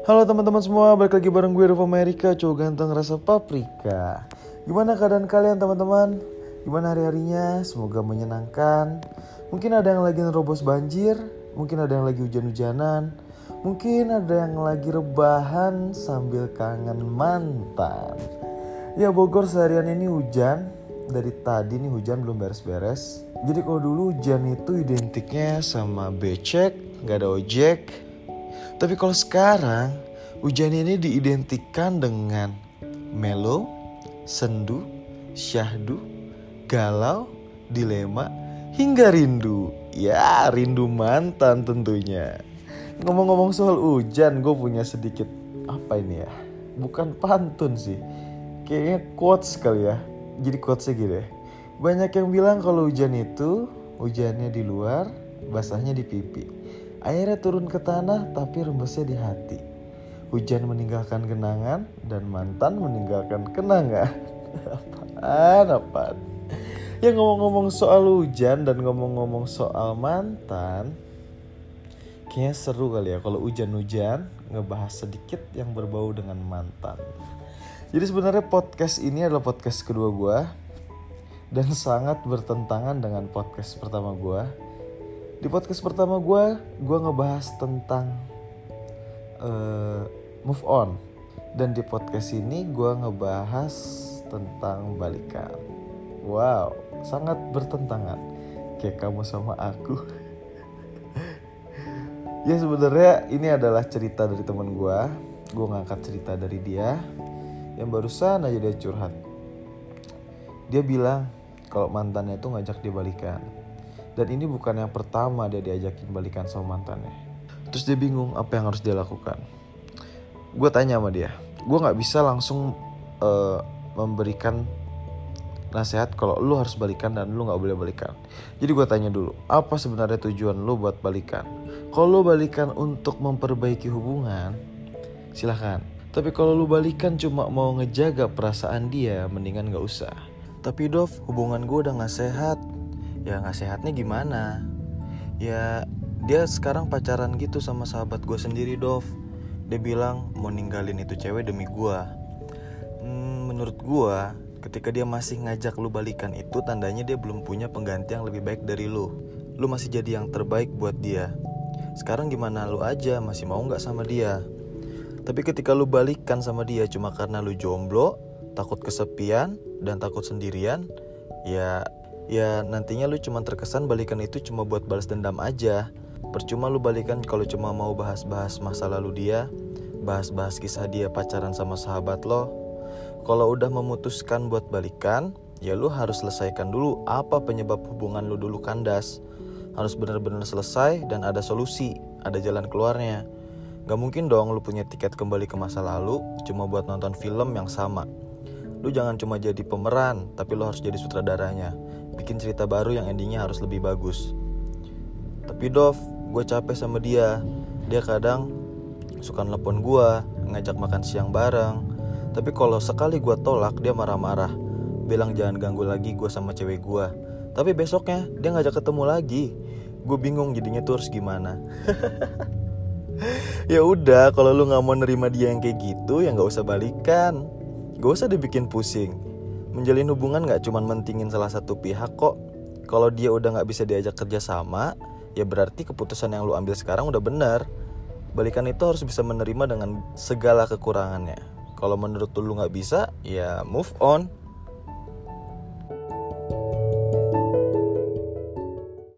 Halo teman-teman semua, balik lagi bareng gue Rufo Amerika, cowok ganteng rasa paprika. Gimana keadaan kalian teman-teman? Gimana hari-harinya? Semoga menyenangkan. Mungkin ada yang lagi nerobos banjir Mungkin ada yang lagi hujan-hujanan Mungkin ada yang lagi rebahan sambil kangen mantan. Ya Bogor seharian ini hujan. Dari tadi nih hujan belum beres-beres. Jadi kalau dulu hujan itu identiknya sama becek, gak ada ojek tapi kalau sekarang hujan ini diidentikan dengan melo, sendu, syahdu, galau, dilema, hingga rindu. Ya, rindu mantan tentunya. Ngomong-ngomong soal hujan, gue punya sedikit apa ini ya? Bukan pantun sih. Kayaknya quotes kali ya. Jadi quotesnya gini. Banyak yang bilang kalau hujan itu hujannya di luar, basahnya di pipi. Airnya turun ke tanah tapi rembesnya di hati. Hujan meninggalkan kenangan dan mantan meninggalkan kenangan. apaan, apaan. Ya ngomong-ngomong soal hujan dan ngomong-ngomong soal mantan, kayaknya seru kali ya kalau hujan-hujan ngebahas sedikit yang berbau dengan mantan. Jadi sebenarnya podcast ini adalah podcast kedua gue dan sangat bertentangan dengan podcast pertama gue di podcast pertama gue, gue ngebahas tentang uh, move on. Dan di podcast ini gue ngebahas tentang balikan. Wow, sangat bertentangan. Kayak kamu sama aku. ya sebenarnya ini adalah cerita dari teman gue. Gue ngangkat cerita dari dia. Yang barusan aja dia curhat. Dia bilang kalau mantannya itu ngajak dia balikan dan ini bukan yang pertama dia diajakin balikan sama mantannya. Terus dia bingung apa yang harus dia lakukan. Gue tanya sama dia, gue nggak bisa langsung uh, memberikan nasihat kalau lu harus balikan dan lu nggak boleh balikan. Jadi gue tanya dulu, apa sebenarnya tujuan lu buat balikan? Kalau lu balikan untuk memperbaiki hubungan, silahkan. Tapi kalau lu balikan cuma mau ngejaga perasaan dia, mendingan gak usah. Tapi Dov, hubungan gue udah gak sehat ya nggak sehatnya gimana? Ya dia sekarang pacaran gitu sama sahabat gue sendiri Dov. Dia bilang mau ninggalin itu cewek demi gue hmm, menurut gue ketika dia masih ngajak lu balikan itu tandanya dia belum punya pengganti yang lebih baik dari lu. Lu masih jadi yang terbaik buat dia. Sekarang gimana lu aja masih mau nggak sama dia? Tapi ketika lu balikan sama dia cuma karena lu jomblo takut kesepian dan takut sendirian ya ya nantinya lu cuma terkesan balikan itu cuma buat balas dendam aja. Percuma lu balikan kalau cuma mau bahas-bahas masa lalu dia bahas-bahas kisah dia pacaran sama sahabat lo. Kalau udah memutuskan buat balikan ya lu harus selesaikan dulu apa penyebab hubungan lu dulu kandas. Harus benar-benar selesai dan ada solusi ada jalan keluarnya. Gak mungkin dong lu punya tiket kembali ke masa lalu cuma buat nonton film yang sama. Lu jangan cuma jadi pemeran, tapi lu harus jadi sutradaranya bikin cerita baru yang endingnya harus lebih bagus. Tapi Dov, gue capek sama dia. Dia kadang suka nelpon gue, ngajak makan siang bareng. Tapi kalau sekali gue tolak, dia marah-marah. Bilang jangan ganggu lagi gue sama cewek gue. Tapi besoknya dia ngajak ketemu lagi. Gue bingung jadinya tuh harus gimana. ya udah, kalau lu nggak mau nerima dia yang kayak gitu, ya nggak usah balikan. Gak usah dibikin pusing. Menjalin hubungan gak cuma mentingin salah satu pihak kok. Kalau dia udah gak bisa diajak kerja sama ya berarti keputusan yang lu ambil sekarang udah bener balikan itu harus bisa menerima dengan segala kekurangannya. Kalau menurut lu gak bisa ya move on